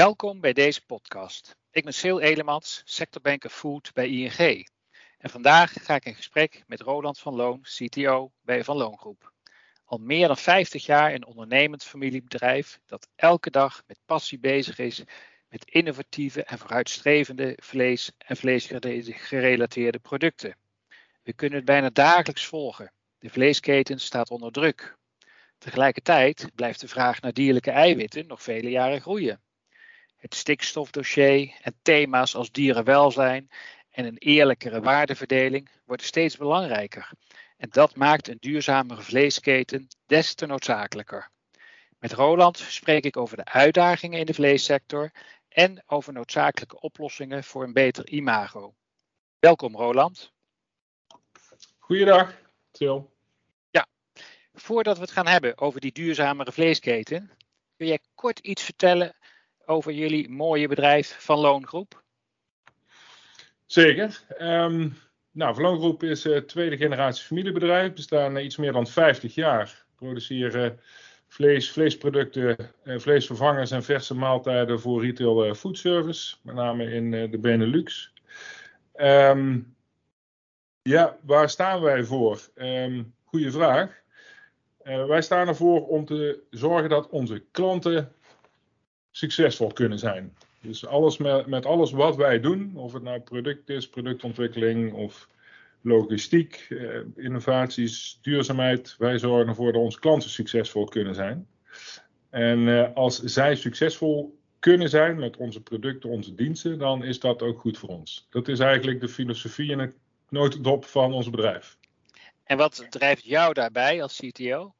Welkom bij deze podcast. Ik ben Sil Elemans, sectorbanker Food bij ING. En vandaag ga ik in gesprek met Roland van Loon, CTO bij Van Loon Groep. Al meer dan 50 jaar een ondernemend familiebedrijf dat elke dag met passie bezig is met innovatieve en vooruitstrevende vlees- en vleesgerelateerde producten. We kunnen het bijna dagelijks volgen. De vleesketen staat onder druk. Tegelijkertijd blijft de vraag naar dierlijke eiwitten nog vele jaren groeien. Het stikstofdossier en thema's als dierenwelzijn en een eerlijkere waardeverdeling worden steeds belangrijker. En dat maakt een duurzamere vleesketen des te noodzakelijker. Met Roland spreek ik over de uitdagingen in de vleessector en over noodzakelijke oplossingen voor een beter imago. Welkom Roland. Goeiedag, Til. Ja, voordat we het gaan hebben over die duurzamere vleesketen, kun jij kort iets vertellen over jullie mooie bedrijf Van Loongroep? Zeker. Um, nou, Van Loongroep is uh, tweede generatie familiebedrijf. Bestaan uh, iets meer dan 50 jaar. Produceren vlees, vleesproducten, uh, vleesvervangers en verse maaltijden voor retail foodservice. Met name in de Benelux. Um, ja, waar staan wij voor? Um, goeie vraag. wij staan ervoor om te zorgen dat onze klanten succesvol kunnen zijn. Dus alles met, met alles wat wij doen, of het nou product is, productontwikkeling of logistiek, eh, innovaties, duurzaamheid, wij zorgen ervoor dat onze klanten succesvol kunnen zijn. En eh, als zij succesvol kunnen zijn met onze producten, onze diensten, dan is dat ook goed voor ons. Dat is eigenlijk de filosofie en het notendop van ons bedrijf. En wat drijft jou daarbij als CTO?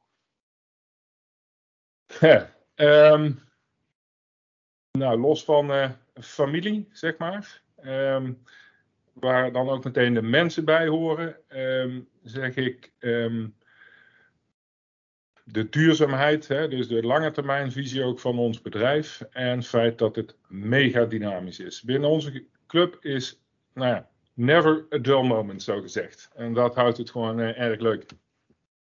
Ja, um, nou, los van uh, familie, zeg maar, um, waar dan ook meteen de mensen bij horen, um, zeg ik um, de duurzaamheid, hè, dus de lange termijn visie ook van ons bedrijf en het feit dat het mega dynamisch is. Binnen onze club is, nou ja, never a dull moment, zo gezegd. En dat houdt het gewoon uh, erg leuk.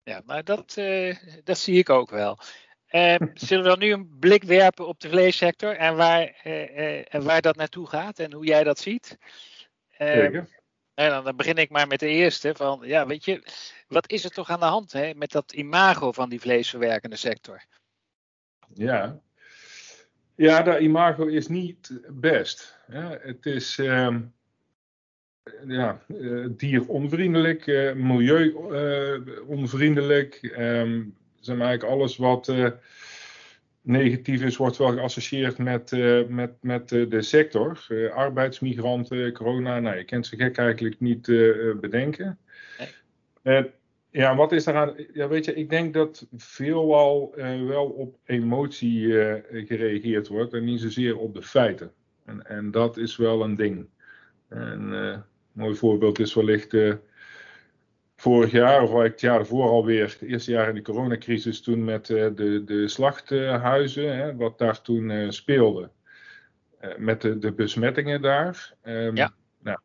Ja, maar dat, uh, dat zie ik ook wel. Uh, zullen we dan nu een blik werpen op de vleessector en waar, uh, uh, en waar dat naartoe gaat en hoe jij dat ziet? Zeker. En dan, dan, begin ik maar met de eerste. Van, ja, weet je, wat is er toch aan de hand hè, met dat imago van die vleesverwerkende sector? Ja, ja dat imago is niet best. Ja, het is uh, ja, dieronvriendelijk, milieu-onvriendelijk. Um, zeg maar eigenlijk alles wat uh, negatief is, wordt wel geassocieerd met, uh, met, met uh, de sector. arbeidsmigranten, corona, nou, je kent ze gek eigenlijk niet bedenken. Nee. ja, wat is eraan? Ja, weet je, ik denk dat veelal wel op emotie gereageerd wordt en niet zozeer op de feiten. En, en dat is wel een ding. En, een mooi voorbeeld is wellicht vorig jaar, of het jaar ervoor alweer, het eerste jaar in de coronacrisis, toen met uh, de, de slachthuizen, hè, wat daar toen uh, speelde. Uh, met de, de besmettingen daar. Um, ja. Nou,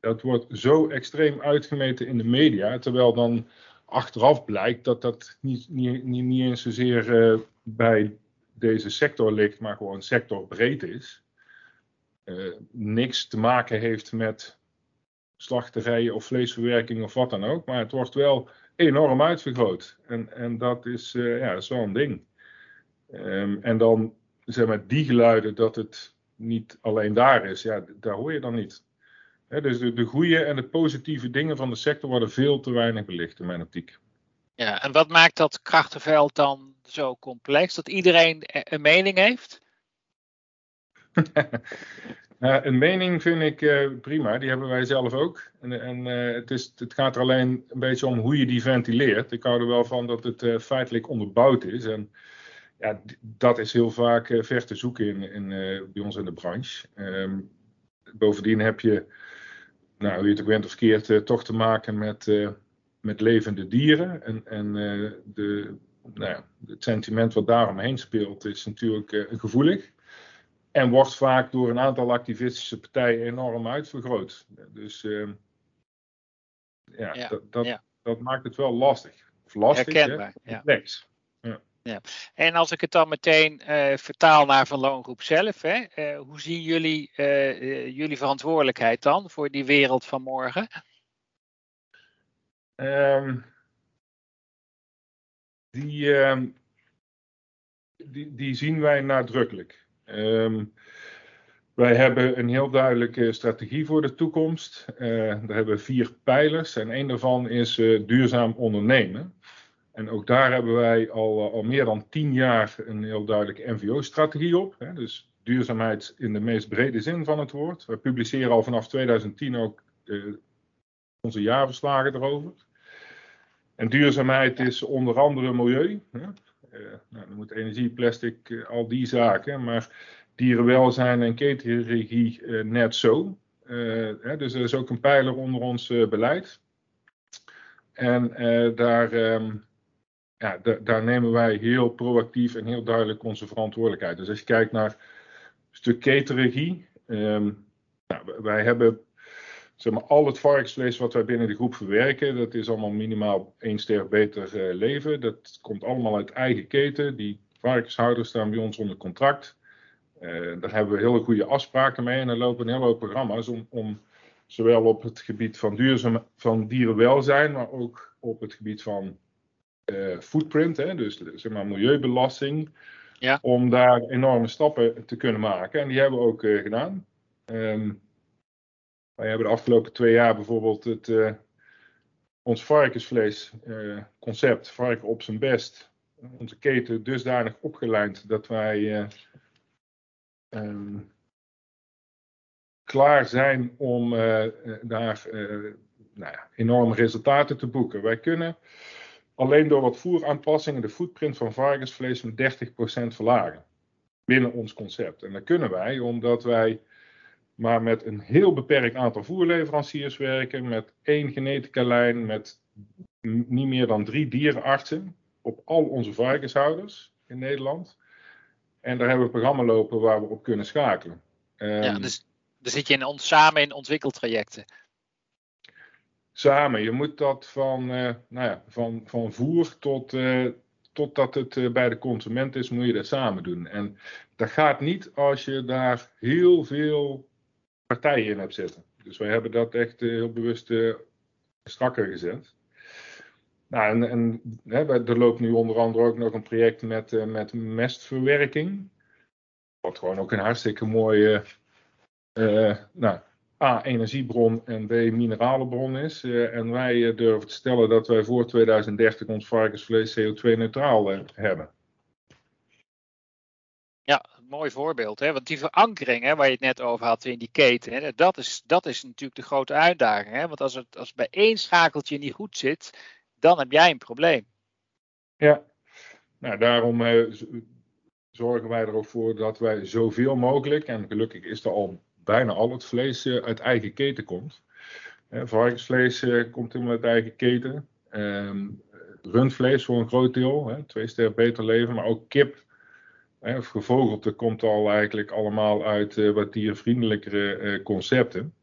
dat wordt zo extreem uitgemeten in de media, terwijl dan achteraf blijkt dat dat niet, niet, niet, niet eens zozeer bij deze sector ligt, maar gewoon sectorbreed is. niks te maken heeft met slachterijen of vleesverwerking of wat dan ook. Maar het wordt wel enorm uitvergroot. En, en dat, is, uh, ja, dat is wel een ding. Um, en dan zeg maar die geluiden dat het niet alleen daar is, ja, daar hoor je dan niet. He, dus de, de goede en de positieve dingen van de sector worden veel te weinig belicht in mijn optiek. Ja, en wat maakt dat krachtenveld dan zo complex? Dat iedereen een mening heeft? Uh, een mening vind ik uh, prima, die hebben wij zelf ook. En, en uh, het, is, het gaat er alleen een beetje om hoe je die ventileert. Ik hou er wel van dat het feitelijk onderbouwd is. En ja, dat is heel vaak ver te zoeken in, in, bij ons in de branche. Um, bovendien heb je, nou, hoe je het ook bent of verkeerd, toch te maken met, met levende dieren. En, en de, nou ja, het sentiment wat daaromheen speelt is natuurlijk gevoelig. En wordt vaak door een aantal activistische partijen enorm uitvergroot. Dus uh, ja, ja, dat, dat, ja, dat, maakt het wel lastig. Of lastig, Herkenbaar, complex. Ja. Ja. En als ik het dan meteen uh, vertaal naar Van Loongroep zelf, hè, uh, hoe zien jullie uh, jullie verantwoordelijkheid dan voor die wereld van morgen? Um, die, uh, die, die, zien wij nadrukkelijk. Um, wij hebben een heel duidelijke strategie voor de toekomst. Uh, daar hebben we vier pijlers en een daarvan is uh, duurzaam ondernemen. En ook daar hebben wij al, al meer dan tien jaar een heel duidelijke NVO-strategie op. Hè? Dus duurzaamheid in de meest brede zin van het woord. We publiceren al vanaf 2010 ook uh, onze jaarverslagen erover. En duurzaamheid is onder andere milieu. Hè? Uh, nou, dan moet energie, plastic, uh, al die zaken. Maar dierenwelzijn en ketenregie uh, net zo. Hè? Dus er is ook een pijler onder ons beleid. En daar, um, ja, daar nemen wij heel proactief en heel duidelijk onze verantwoordelijkheid. Dus als je kijkt naar een stuk ketenregie. Um, nou, wij hebben zeg maar, al het varkensvlees wat wij binnen de groep verwerken, dat is allemaal minimaal één ster beter uh, leven. Dat komt allemaal uit eigen keten. Die varkenshouders staan bij ons onder contract. Uh, daar hebben we hele goede afspraken mee en er lopen een hele hoop programma's om, om zowel op het gebied van duurzaam van dierenwelzijn, maar ook op het gebied van uh, footprint, hè, dus zeg maar milieubelasting, ja. om daar enorme stappen te kunnen maken. En die hebben we ook gedaan. Um, wij hebben de afgelopen twee jaar bijvoorbeeld het, uh, ons varkensvlees uh, concept, varken op zijn best, onze keten dusdanig opgeleid dat wij uh, um, klaar zijn om daar nou ja, enorme resultaten te boeken. Wij kunnen alleen door wat voeraanpassingen de footprint van varkensvlees met 30% verlagen binnen ons concept. En dat kunnen wij omdat wij maar met een heel beperkt aantal voerleveranciers werken, met één genetica-lijn, met niet meer dan drie dierenartsen op al onze varkenshouders in Nederland. En daar hebben we een programma lopen waar we op kunnen schakelen. Um, ja, dus dan zit je in samen in ontwikkeltrajecten. Samen, je moet dat van, uh, nou ja, van, van voer tot, uh, totdat het uh, bij de consument is, moet je dat samen doen. En dat gaat niet als je daar heel veel partijen in hebt zitten. Dus wij hebben dat echt uh, heel bewust uh, strakker gezet. Nou, en, en hè, er loopt nu onder andere ook nog een project met, uh, met mestverwerking. Wat gewoon ook een hartstikke mooie nou, A, energiebron en B, mineralenbron is. en wij durven te stellen dat wij voor 2030 ons varkensvlees CO2-neutraal hebben mooi voorbeeld. Hè? Want die verankering hè, waar je het net over had in die keten, hè, dat, is, dat is natuurlijk de grote uitdaging. Hè? Want als het als bij één schakeltje niet goed zit, dan heb jij een probleem. Ja, nou daarom eh, zorgen wij er ook voor dat wij zoveel mogelijk, en gelukkig is er al bijna al het vlees uh, uit eigen keten komt. Uh, varkensvlees komt helemaal uit eigen keten. Ehm, rundvlees voor een groot deel, twee sterren beter leven, maar ook kip Hè, of gevogelte komt al eigenlijk allemaal uit uh, wat diervriendelijkere uh, concepten.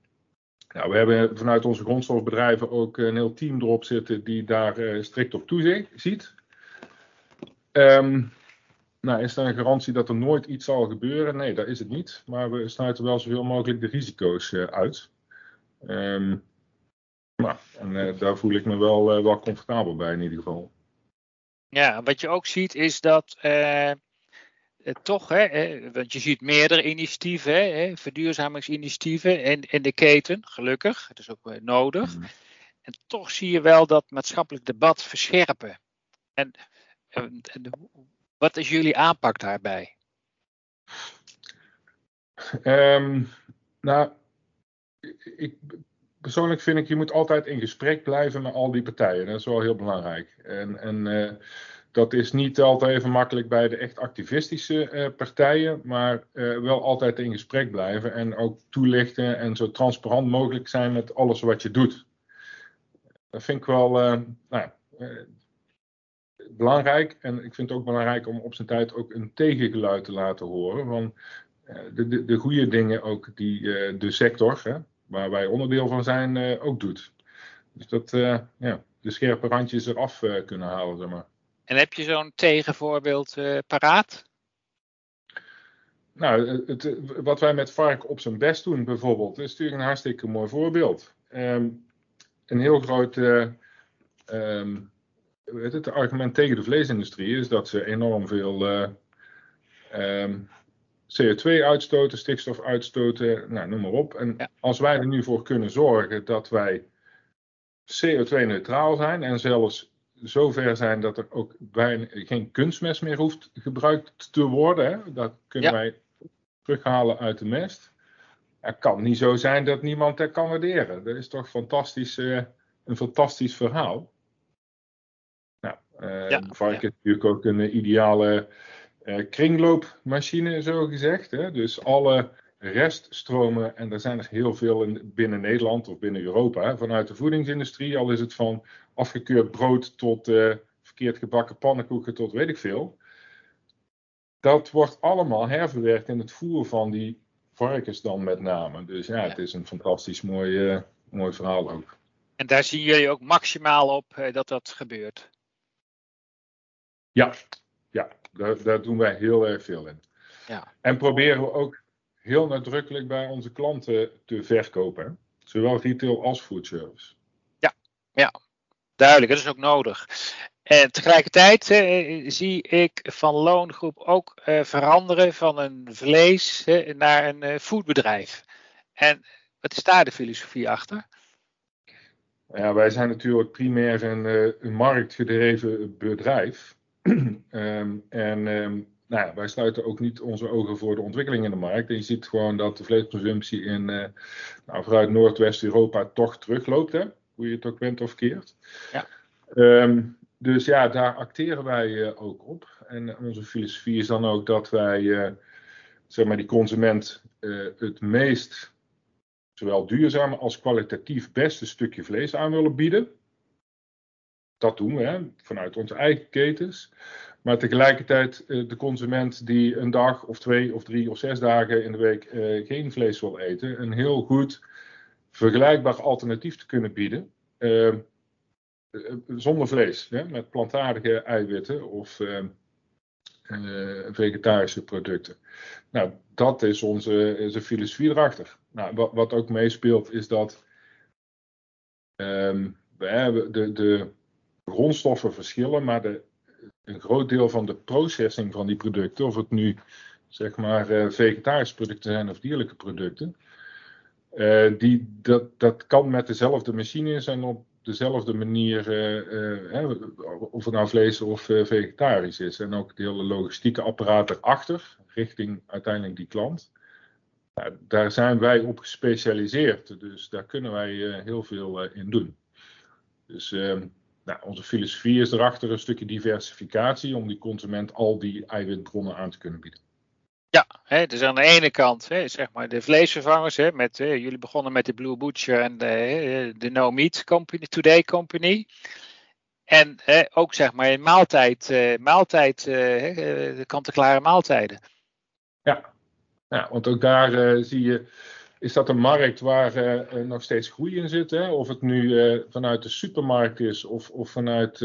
Nou, we hebben vanuit onze grondstofbedrijven ook een heel team erop zitten die daar uh, strikt op toeziet. Um, nou, is er een garantie dat er nooit iets zal gebeuren? Nee, dat is het niet. Maar we sluiten wel zoveel mogelijk de risico's uit. Um, nou, daar voel ik me wel, wel comfortabel bij in ieder geval. Ja, wat je ook ziet is dat eh, toch, hè, eh, want je ziet meerdere initiatieven, hè, verduurzamingsinitiatieven in, in de keten, gelukkig. Dat is ook uh, nodig. Mm. En toch zie je wel dat maatschappelijk debat verscherpen. En, en, en wat is jullie aanpak daarbij? Um, nou, ik, persoonlijk vind ik, je moet altijd in gesprek blijven met al die partijen. Dat is wel heel belangrijk. En, en uh, dat is niet altijd even makkelijk bij de echt activistische uh, partijen, maar uh, wel altijd in gesprek blijven en ook toelichten en zo transparant mogelijk zijn met alles wat je doet. Dat vind ik wel uh, nou, belangrijk en ik vind het ook belangrijk om op zijn tijd ook een tegengeluid te laten horen van de, de, de goede dingen ook die de sector, hè, waar wij onderdeel van zijn, ook doet. Dus dat ja, de scherpe randjes eraf kunnen halen, zeg maar. En heb je zo'n tegenvoorbeeld uh, paraat? Nou, het, wat wij met Vark op zijn best doen bijvoorbeeld, is natuurlijk een hartstikke mooi voorbeeld. Um, een heel groot uh, um, het, argument tegen de vleesindustrie is dat ze enorm veel uh, um, CO2 uitstoten, stikstof uitstoten, nou, noem maar op. En ja. als wij er nu voor kunnen zorgen dat wij CO2-neutraal zijn en zelfs zover zijn dat er ook bijna geen kunstmest meer hoeft gebruikt te worden, hè, dat kunnen ja. wij terughalen uit de mest. Het kan niet zo zijn dat niemand dat kan waarderen. Dat is toch fantastisch, uh, een fantastisch verhaal. Nou, uh, ja, is natuurlijk ook een ideale uh, kringloopmachine, zo gezegd. Hè? Dus alle reststromen, en daar zijn er heel veel in, binnen Nederland of binnen Europa, vanuit de voedingsindustrie, al is het van afgekeurd brood tot uh, verkeerd gebakken pannenkoeken tot weet ik veel. Dat wordt allemaal herverwerkt in het voer van die varkens dan met name. Dus ja, ja. het is een fantastisch mooi, uh, mooi verhaal ook. En daar zien jullie ook maximaal op uh, dat dat gebeurt? Ja, ja daar, daar, doen wij heel erg veel in. Ja. En proberen we ook heel nadrukkelijk bij onze klanten te verkopen. Zowel retail als foodservice. Ja, ja, duidelijk. Dat is ook nodig. En tegelijkertijd zie ik van loongroep ook eh, veranderen van een vlees naar een eh, foodbedrijf. En wat is daar de filosofie achter? Ja, wij zijn natuurlijk primair een, eh, een marktgedreven bedrijf. um, en um, nou ja, wij sluiten ook niet onze ogen voor de ontwikkeling in de markt. En je ziet gewoon dat de vleesconsumptie in uh, nou, vooruit Noordwest-Europa toch terugloopt, hè? Hoe je het ook bent of keert. Ja. Um, dus ja, daar acteren wij uh, ook op. En onze filosofie is dan ook dat wij uh, zeg maar die consument het meest, zowel duurzame als kwalitatief beste stukje vlees aan willen bieden. Dat doen we hè, vanuit onze eigen ketens. Maar tegelijkertijd de consument die een dag of twee of drie of zes dagen in de week geen vlees wil eten, een heel goed vergelijkbaar alternatief te kunnen bieden. Uh, zonder vlees, hè, met plantaardige eiwitten of vegetarische producten. Nou, dat is onze, onze filosofie erachter. Nou, wat, wat ook meespeelt is dat um, we de, de grondstoffen verschillen, maar de een groot deel van de processing van die producten, of het nu zeg maar uh, vegetarische producten zijn of dierlijke producten, uh, die, dat, dat kan met dezelfde machines en op dezelfde manier, uh, of het nou vlees of vegetarisch is. En ook het hele logistieke apparaat erachter, richting uiteindelijk die klant. daar zijn wij op gespecialiseerd, dus daar kunnen wij heel veel in doen. Dus ehm, nou, onze filosofie is erachter een stukje diversificatie om die consument al die eiwitbronnen aan te kunnen bieden. Ja, hè, dus aan de ene kant hè, zeg maar de vleesvervangers. Hè, met, hè, jullie begonnen met de Blue Butcher en de, de No Meat Company, Today Company. En hè, ook zeg maar in maaltijd, uh, maaltijd de kant-en-klare maaltijden. Ja. ja, want ook daar zie je is dat een markt waar nog steeds groei in zit. Hè? Of het nu vanuit de supermarkt is of, of vanuit,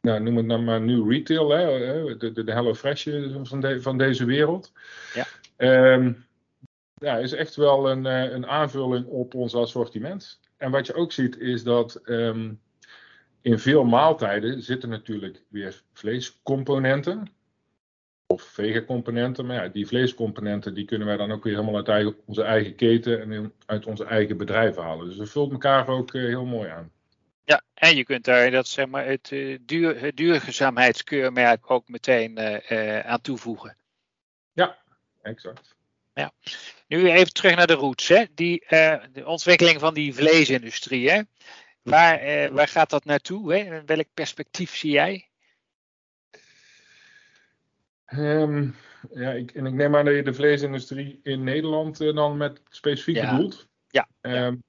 nou, noem het nou maar new retail, hè? De, de, de Hello Fresh van, de, van deze wereld. Ja. Um, ja, is echt wel een, een aanvulling op ons assortiment. En wat je ook ziet is dat um, in veel maaltijden zitten natuurlijk weer vleescomponenten of vega-componenten. Maar ja, die vleescomponenten die kunnen wij dan ook weer helemaal uit eigen, onze eigen keten en uit onze eigen bedrijf halen. Dus dat vult elkaar ook uh, heel mooi aan. Ja, en je kunt daar dat, zeg maar, het, uh, duur, het duurzaamheidskeurmerk ook meteen uh, aan toevoegen. Ja, exact. Ja. Nu even terug naar de roots. Hè? Die, de ontwikkeling van die vleesindustrie. Hè? Waar, waar gaat dat naartoe? Hè? Welk perspectief zie jij? Um, ja, ik, en ik neem aan dat je de vleesindustrie in Nederland dan met specifiek ja. bedoelt. Ja. Um,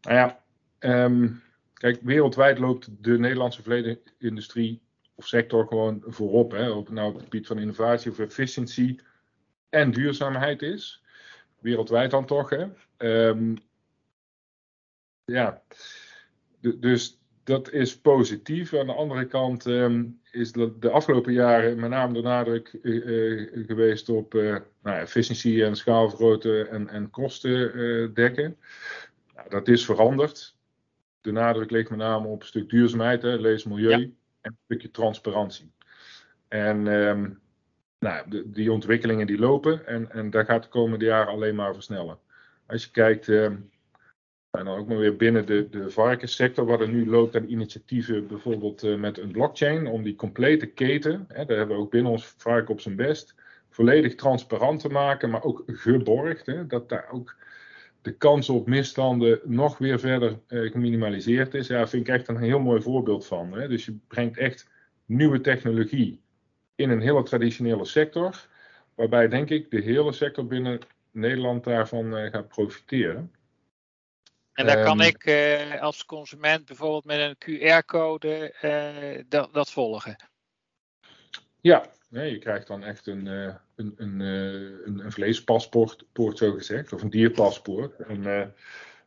nou ja, um, kijk, wereldwijd loopt de Nederlandse vleesindustrie of sector gewoon voorop. Hè, op, nou, op het gebied van innovatie of efficiëntie en duurzaamheid is. Wereldwijd dan toch. Hè. ja, dus dat is positief. Aan de andere kant ehm, is de, de, afgelopen jaren met name de nadruk uh, geweest op uh, nou, efficiëntie en schaalvergroten en, en kosten dekken. Nou, dat is veranderd. De nadruk ligt met name op een stuk duurzaamheid, hè, lees milieu, en een stukje transparantie. En um, nou, die ontwikkelingen die lopen en, en dat gaat de komende jaren alleen maar versnellen. Als je kijkt, uh, en dan ook maar weer binnen de, de varkenssector, wat er nu loopt aan initiatieven, bijvoorbeeld uh, met een blockchain, om die complete keten, hè, daar hebben we ook binnen ons varken op zijn best, volledig transparant te maken, maar ook geborgd. Hè, dat daar ook de kans op misstanden nog weer verder uh, geminimaliseerd is. Ja, daar vind ik echt een heel mooi voorbeeld van. Hè. Dus je brengt echt nieuwe technologie in een hele traditionele sector, waarbij denk ik de hele sector binnen Nederland daarvan uh, gaat profiteren. En daar kan ehm, ik uh, als consument bijvoorbeeld met een QR-code dat, dat, volgen. Ja, nee, je krijgt dan echt een, een, een, een, een vleespaspoort, zo gezegd, of een dierpaspoort. En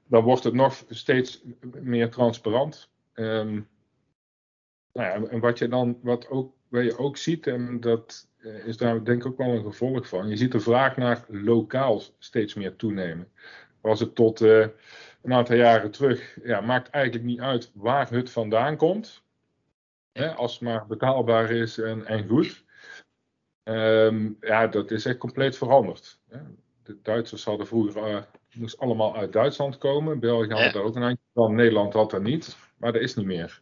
dan wordt het nog steeds meer transparant. Um, nou ja, en wat je dan, wat ook wat je ook ziet, en dat eh, is daar denk ik ook wel een gevolg van, je ziet de vraag naar lokaal steeds meer toenemen. Was het tot een aantal jaren terug, ja, maakt eigenlijk niet uit waar het vandaan komt, hè, als het maar betaalbaar is en, en goed. Um, ja, dat is echt compleet veranderd. De Duitsers hadden vroeger, uh, moest allemaal uit Duitsland komen. België had ja. er ook een eindje van, Nederland had dat niet, maar dat is niet meer.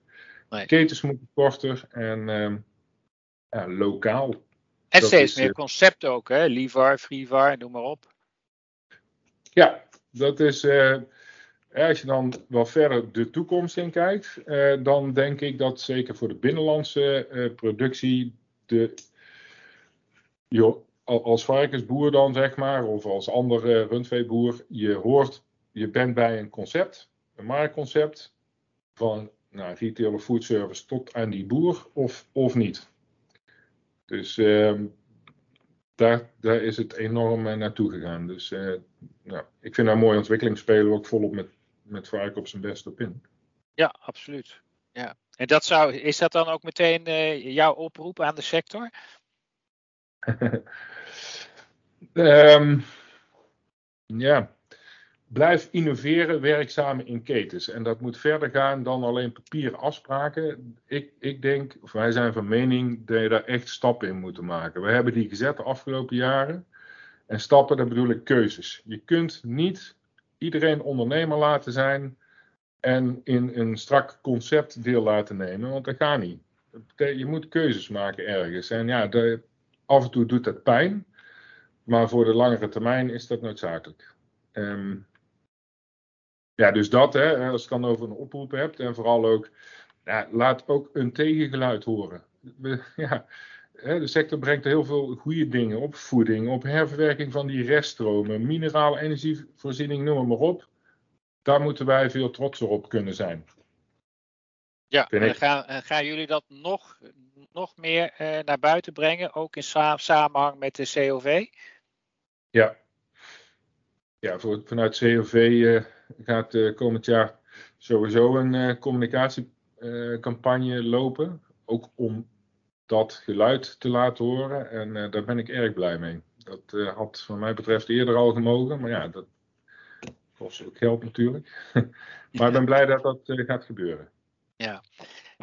Nee. Ketens moeten korter en um, ja, lokaal. En steeds meer concept ook, hè? Livar, Frivar, noem maar op. Ja, dat is. Uh, als je dan wat verder de toekomst in kijkt, uh, dan denk ik dat zeker voor de binnenlandse uh, productie, de, joh, als varkensboer dan zeg maar, of als andere rundveeboer, je hoort, je bent bij een concept, een marktconcept, van nou, retail of foodservice tot aan die boer, of, of niet. Dus uh, daar, daar is het enorm uh, naartoe gegaan. Dus uh, nou, ik vind daar mooie ontwikkeling spelen ook volop met, met Vark op zijn best op in. Ja, absoluut. Ja. En dat zou, is dat dan ook meteen jouw oproep aan de sector? Um, ja, Blijf innoveren, werk samen in ketens. En dat moet verder gaan dan alleen papieren afspraken. Ik, ik denk, of wij zijn van mening, dat je daar echt stappen in moet maken. We hebben die gezet de afgelopen jaren. En stappen, dat bedoel ik keuzes. Je kunt niet iedereen ondernemer laten zijn en in een strak concept deel laten nemen, want dat gaat niet. Je moet keuzes maken ergens. En ja, de, af en toe doet dat pijn, maar voor de langere termijn is dat noodzakelijk. Um, ja, dus dat, hè, als je het dan over een oproep hebt. En vooral ook, ja, laat ook een tegengeluid horen. Ja, de sector brengt heel veel goede dingen op voeding, op herverwerking van die reststromen, minerale energievoorziening, noem maar op. Daar moeten wij veel trotser op kunnen zijn. Ja, en gaan, gaan jullie dat nog, nog meer eh, naar buiten brengen, ook in samenhang met de COV? Ja, ja voor, vanuit COV uh, gaat uh, komend jaar sowieso een communicatiecampagne lopen. Ook om dat geluid te laten horen. En uh, daar ben ik erg blij mee. Dat had van mij betreft eerder al gemogen. Maar ja, dat kost ook geld natuurlijk. maar ik ben blij dat dat gaat gebeuren. Ja,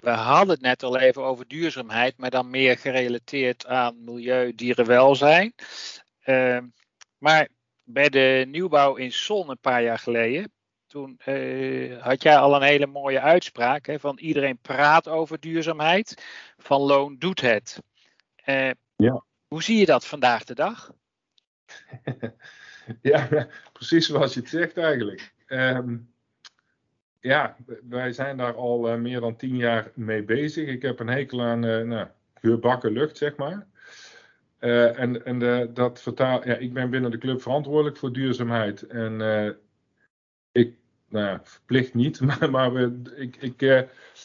we hadden het net al even over duurzaamheid, maar dan meer gerelateerd aan milieu, dierenwelzijn. Uh, maar bij de nieuwbouw in Zon een paar jaar geleden toen uh, had jij al een hele mooie uitspraak hè, van iedereen praat over duurzaamheid, van loon doet het. Uh, ja. Hoe zie je dat vandaag de dag? ja, precies zoals je het zegt eigenlijk. Um, ja, wij zijn daar al uh, meer dan tien jaar mee bezig. Ik heb een hekel aan nou, geurbakken lucht, zeg maar. en en dat vertaal, ja, ik ben binnen de club verantwoordelijk voor duurzaamheid. En ik, nou verplicht niet, maar, maar we, ik, ik uh,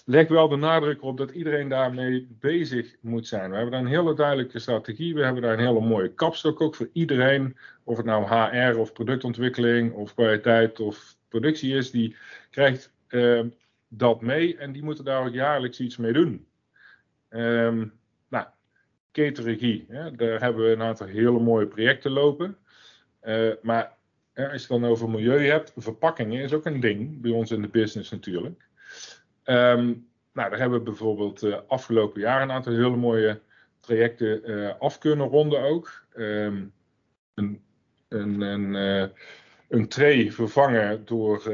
leg wel de nadruk op dat iedereen daarmee bezig moet zijn. We hebben daar een hele duidelijke strategie. We hebben daar een hele mooie kapstok ook voor iedereen. Of het nou HR of productontwikkeling of kwaliteit of productie is, die krijgt uh, dat mee en die moeten daar ook jaarlijks iets mee doen. Um, nou, ketenregie, hè, daar hebben we een aantal hele mooie projecten lopen. Uh, maar als je dan over milieu hebt, verpakkingen is ook een ding bij ons in de business natuurlijk. Um, nou, daar hebben we bijvoorbeeld uh, afgelopen jaar een aantal hele mooie trajecten uh, af kunnen ronden ook. Een, een, een, een tray vervangen door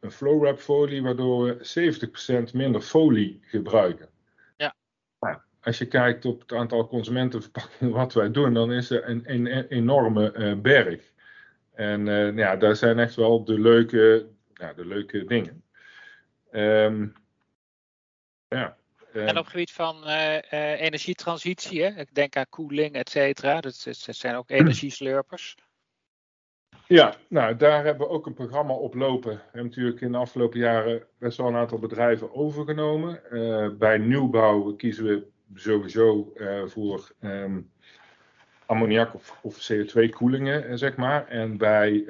een flowwrap folie, waardoor we 70% minder folie gebruiken. Ja. Nou, als je kijkt op het aantal consumentenverpakkingen wat wij doen, dan is er een, een, een enorme berg. En uh, ja, daar zijn echt wel de leuke, ja, de leuke dingen. Um, ja, um, en op het gebied van uh, energietransitie, hè? ik denk aan koeling, et cetera, dat, dat zijn ook energieslurpers. Ja, nou daar hebben we ook een programma op lopen. We hebben natuurlijk in de afgelopen jaren best wel een aantal bedrijven overgenomen. bij nieuwbouw kiezen we sowieso voor um, ammoniak of, of CO2-koelingen, eh, zeg maar. En bij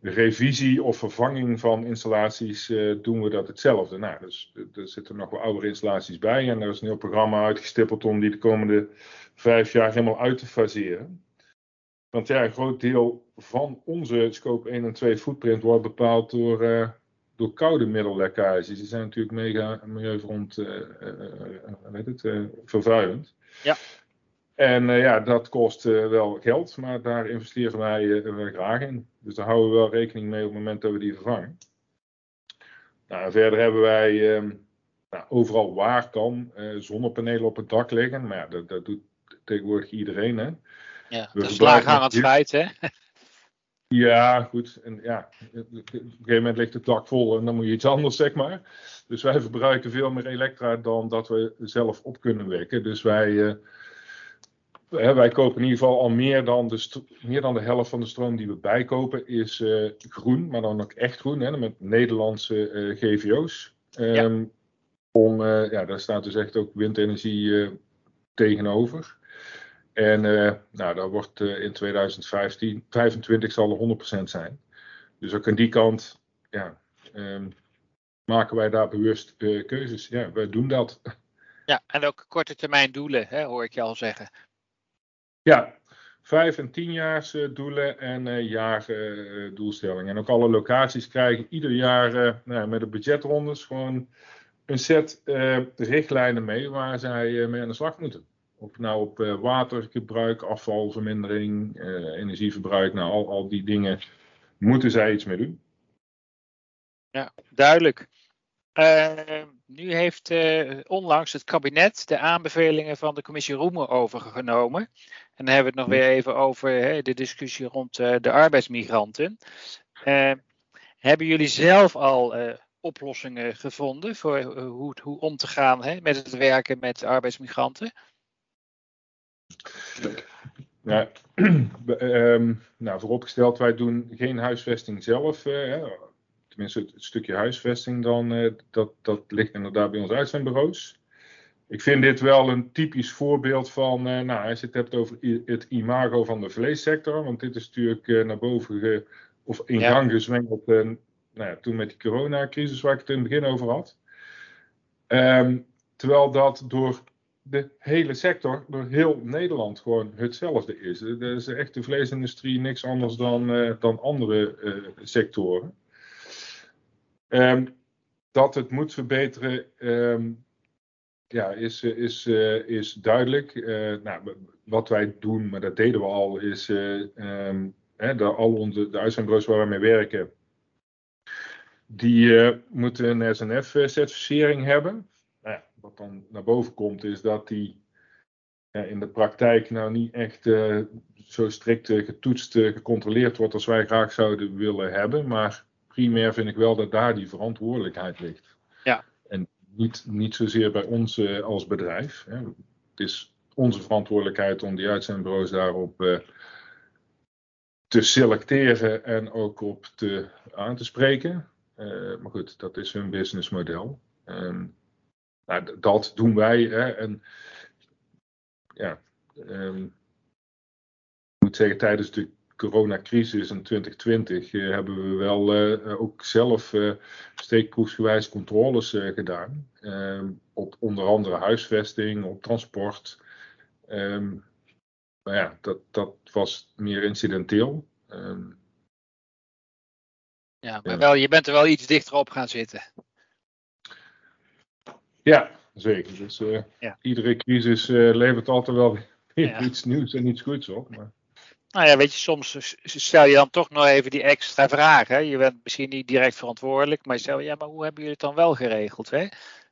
revisie of vervanging van installaties doen we dat hetzelfde. Nou, dus er zitten nog wel oudere installaties bij en er is een heel programma uitgestippeld om die de komende vijf jaar helemaal uit te faseren. Want ja, een groot deel van onze scope 1 en 2 footprint wordt bepaald door, uh, door koude middellekkages. Die zijn natuurlijk mega milieuvrond uh, weet het, vervuilend. Ja. En ja, dat kost wel geld, maar daar investeren wij graag in. Dus daar houden we wel rekening mee op het moment dat we die vervangen. Nou, verder hebben wij ehm, nou, overal waar kan zonnepanelen op het dak liggen. Maar ja, dat, dat doet tegenwoordig iedereen. Hè? Ja, we dat is laaghangend feit, hè? Ja, goed. En ja, op een gegeven moment ligt het dak vol en dan moet je iets anders, zeg maar. Dus wij verbruiken veel meer elektra dan dat we zelf op kunnen wekken. Dus wij wij kopen in ieder geval al meer dan, de, meer dan de helft van de stroom die we bijkopen is uh, groen, maar dan ook echt groen, hè, met Nederlandse uh, GVO's. Um, ja. Ehm, om, ja, daar staat dus echt ook windenergie tegenover. En nou, dat wordt in 2015, 25 zal er 100% zijn. Dus ook aan die kant ja, um, maken wij daar bewust keuzes. Ja, wij doen dat. Ja, en ook korte termijn doelen, hè, hoor ik je al zeggen. Ja, vijf en tienjaars uh, doelen en uh, jaardoelstellingen. Uh, en ook alle locaties krijgen ieder jaar nou, met de budgetrondes gewoon een set richtlijnen mee waar zij mee aan de slag moeten. Of nou op watergebruik, afvalvermindering, energieverbruik, nou al, al die dingen moeten zij iets mee doen. Ja, duidelijk. Uh, nu heeft onlangs het kabinet de aanbevelingen van de commissie Roemer overgenomen. En dan hebben we het nog weer even over hè, de discussie rond de arbeidsmigranten. hebben jullie zelf al oplossingen gevonden voor hoe, hoe, om te gaan hè, met het werken met arbeidsmigranten? Ja, um, nou, vooropgesteld, wij doen geen huisvesting zelf tenminste het stukje huisvesting dan, uh, dat, dat ligt inderdaad bij ons uitzendbureaus. Ik vind dit wel een typisch voorbeeld van, uh, nou, als je het hebt over het imago van de vleessector, want dit is natuurlijk naar boven ge, of in ja. gang gezwengeld nou ja, toen met die coronacrisis waar ik het in het begin over had. Um, terwijl dat door de hele sector, door heel Nederland gewoon hetzelfde is. Er is echt de vleesindustrie niks anders dan, uh, dan andere uh, sectoren. Um, dat het moet verbeteren, um, ja, is, is, uh, is duidelijk. Nou, wat wij doen, maar dat deden we al, is um, hè, de, al onze, de uitzendbureaus waar we mee werken, die moeten een SNF-certificering hebben. Wat dan naar boven komt, is dat die in de praktijk nou niet echt zo strikt getoetst, gecontroleerd wordt als wij graag zouden willen hebben. Maar primair vind ik wel dat daar die verantwoordelijkheid ligt. Ja. En niet, niet zozeer bij ons als bedrijf. Hè. Het is onze verantwoordelijkheid om die uitzendbureaus daarop te selecteren en ook op te, aan te spreken. Maar goed, dat is hun businessmodel. Um, nou, dat doen wij. Hè, en ja, um, ik moet zeggen, tijdens de coronacrisis in 2020 hebben we wel ook zelf steekproefsgewijs controles gedaan. Ehm, op onder andere huisvesting, op transport. Um, nou ja, dat, dat was meer incidenteel. Um, ja, maar Wel, je bent er wel iets dichter op gaan zitten. Ja, zeker. Dus uh, iedere crisis uh, levert altijd wel weer iets nieuws en iets goeds op. Maar... Nou ja, weet je, soms stel je dan toch nog even die extra vragen. Je bent misschien niet direct verantwoordelijk, maar je stelt, ja, maar hoe hebben jullie het dan wel geregeld? Hè?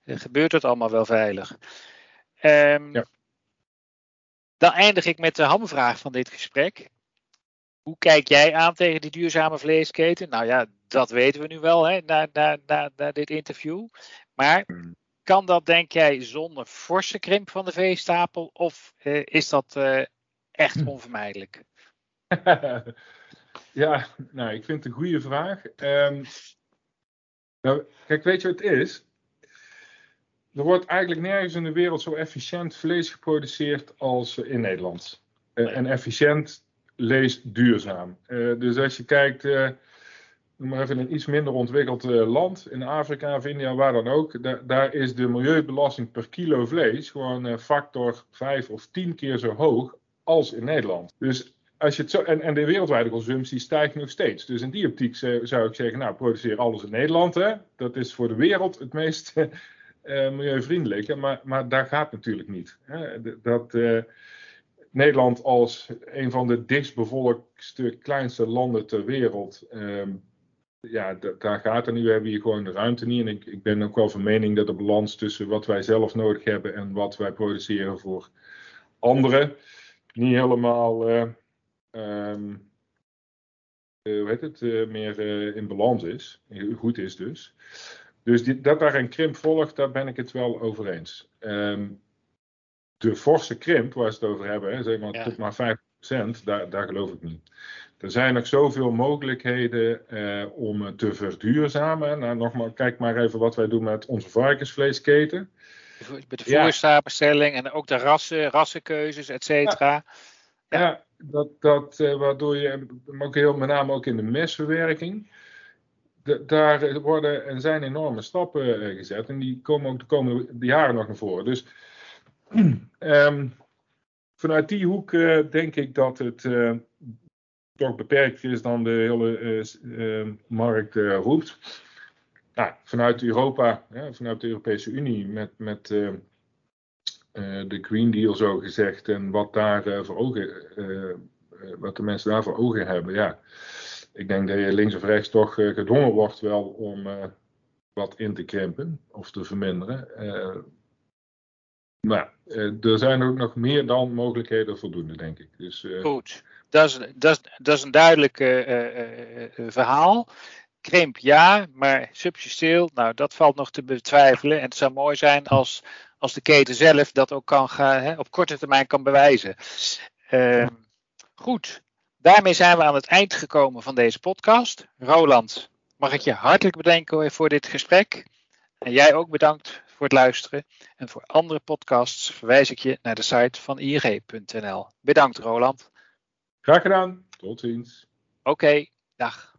Gebeurt het allemaal wel veilig? Um, ja. Dan eindig ik met de hamvraag van dit gesprek. Hoe kijk jij aan tegen die duurzame vleesketen? Nou ja, dat weten we nu wel hè, na, na, na, na dit interview. Maar hmm. Kan dat, denk jij, zonder forse krimp van de veestapel? Of eh, is dat eh, echt hmm. onvermijdelijk? ja, nou, ik vind het een goede vraag. Um, nou, kijk, weet je wat het is? Er wordt eigenlijk nergens in de wereld zo efficiënt vlees geproduceerd als in Nederland. Uh, en efficiënt leest duurzaam. Dus als je kijkt, noem maar even een iets minder ontwikkeld land, in Afrika of India, waar dan ook, da daar is de milieubelasting per kilo vlees gewoon factor 5 of 10 keer zo hoog als in Nederland. Dus als je het zo, en, en de wereldwijde consumptie stijgt nog steeds. Dus in die optiek zou ik zeggen, nou, produceer alles in Nederland. Hè? Dat is voor de wereld het meest uh, milieuvriendelijk. Maar, maar daar gaat natuurlijk niet. Hè. Dat Nederland als een van de dichtstbevolkste, kleinste landen ter wereld. Uh, ja, daar gaat het nu. We hebben hier gewoon de ruimte niet. En ik, ik ben ook wel van mening dat de balans tussen wat wij zelf nodig hebben en wat wij produceren voor anderen niet helemaal. Um, hoe heet het, meer in balans is. Goed is dus. Dus die, dat daar een krimp volgt, daar ben ik het wel over eens. Ehm, de forse krimp waar ze het over hebben, zeg maar tot maar 5%, daar, daar geloof ik niet. Er zijn nog zoveel mogelijkheden eh, om te verduurzamen. Nou, nogmaals, kijk maar even wat wij doen met onze varkensvleesketen. Met de voerstapelstelling en ook de rassen, rassenkeuzes, et cetera. Ja. ja. dat, dat uh, waardoor je, ook heel, met name ook in de mesverwerking, daar worden en zijn enorme stappen eh, gezet. En die komen ook de komende jaren nog naar voren. Dus um, vanuit die hoek denk ik dat het toch beperkt is dan de hele uh, markt roept. Nou, vanuit Europa, vanuit de Europese Unie, met, met de Green Deal zo gezegd, en wat daar voor ogen, wat de mensen daar voor ogen hebben, ja ik denk dat je links of rechts toch eh, gedwongen wordt wel om eh, wat in te krimpen of te verminderen. Maar er zijn ook nog meer dan mogelijkheden voldoende, denk ik. Dus, Goed, dat is, dat, dat is een duidelijk verhaal. Krimp ja, maar substantieel, nou dat valt nog te betwijfelen. En het zou mooi zijn als, als de keten zelf dat ook kan hè, op korte termijn kan bewijzen. Ehm, goed, Daarmee zijn we aan het eind gekomen van deze podcast. Roland, mag ik je hartelijk bedanken voor dit gesprek. En jij ook bedankt voor het luisteren. En voor andere podcasts verwijs ik je naar de site van ing.nl. Bedankt Roland. Graag gedaan. Tot ziens. Oké, dag.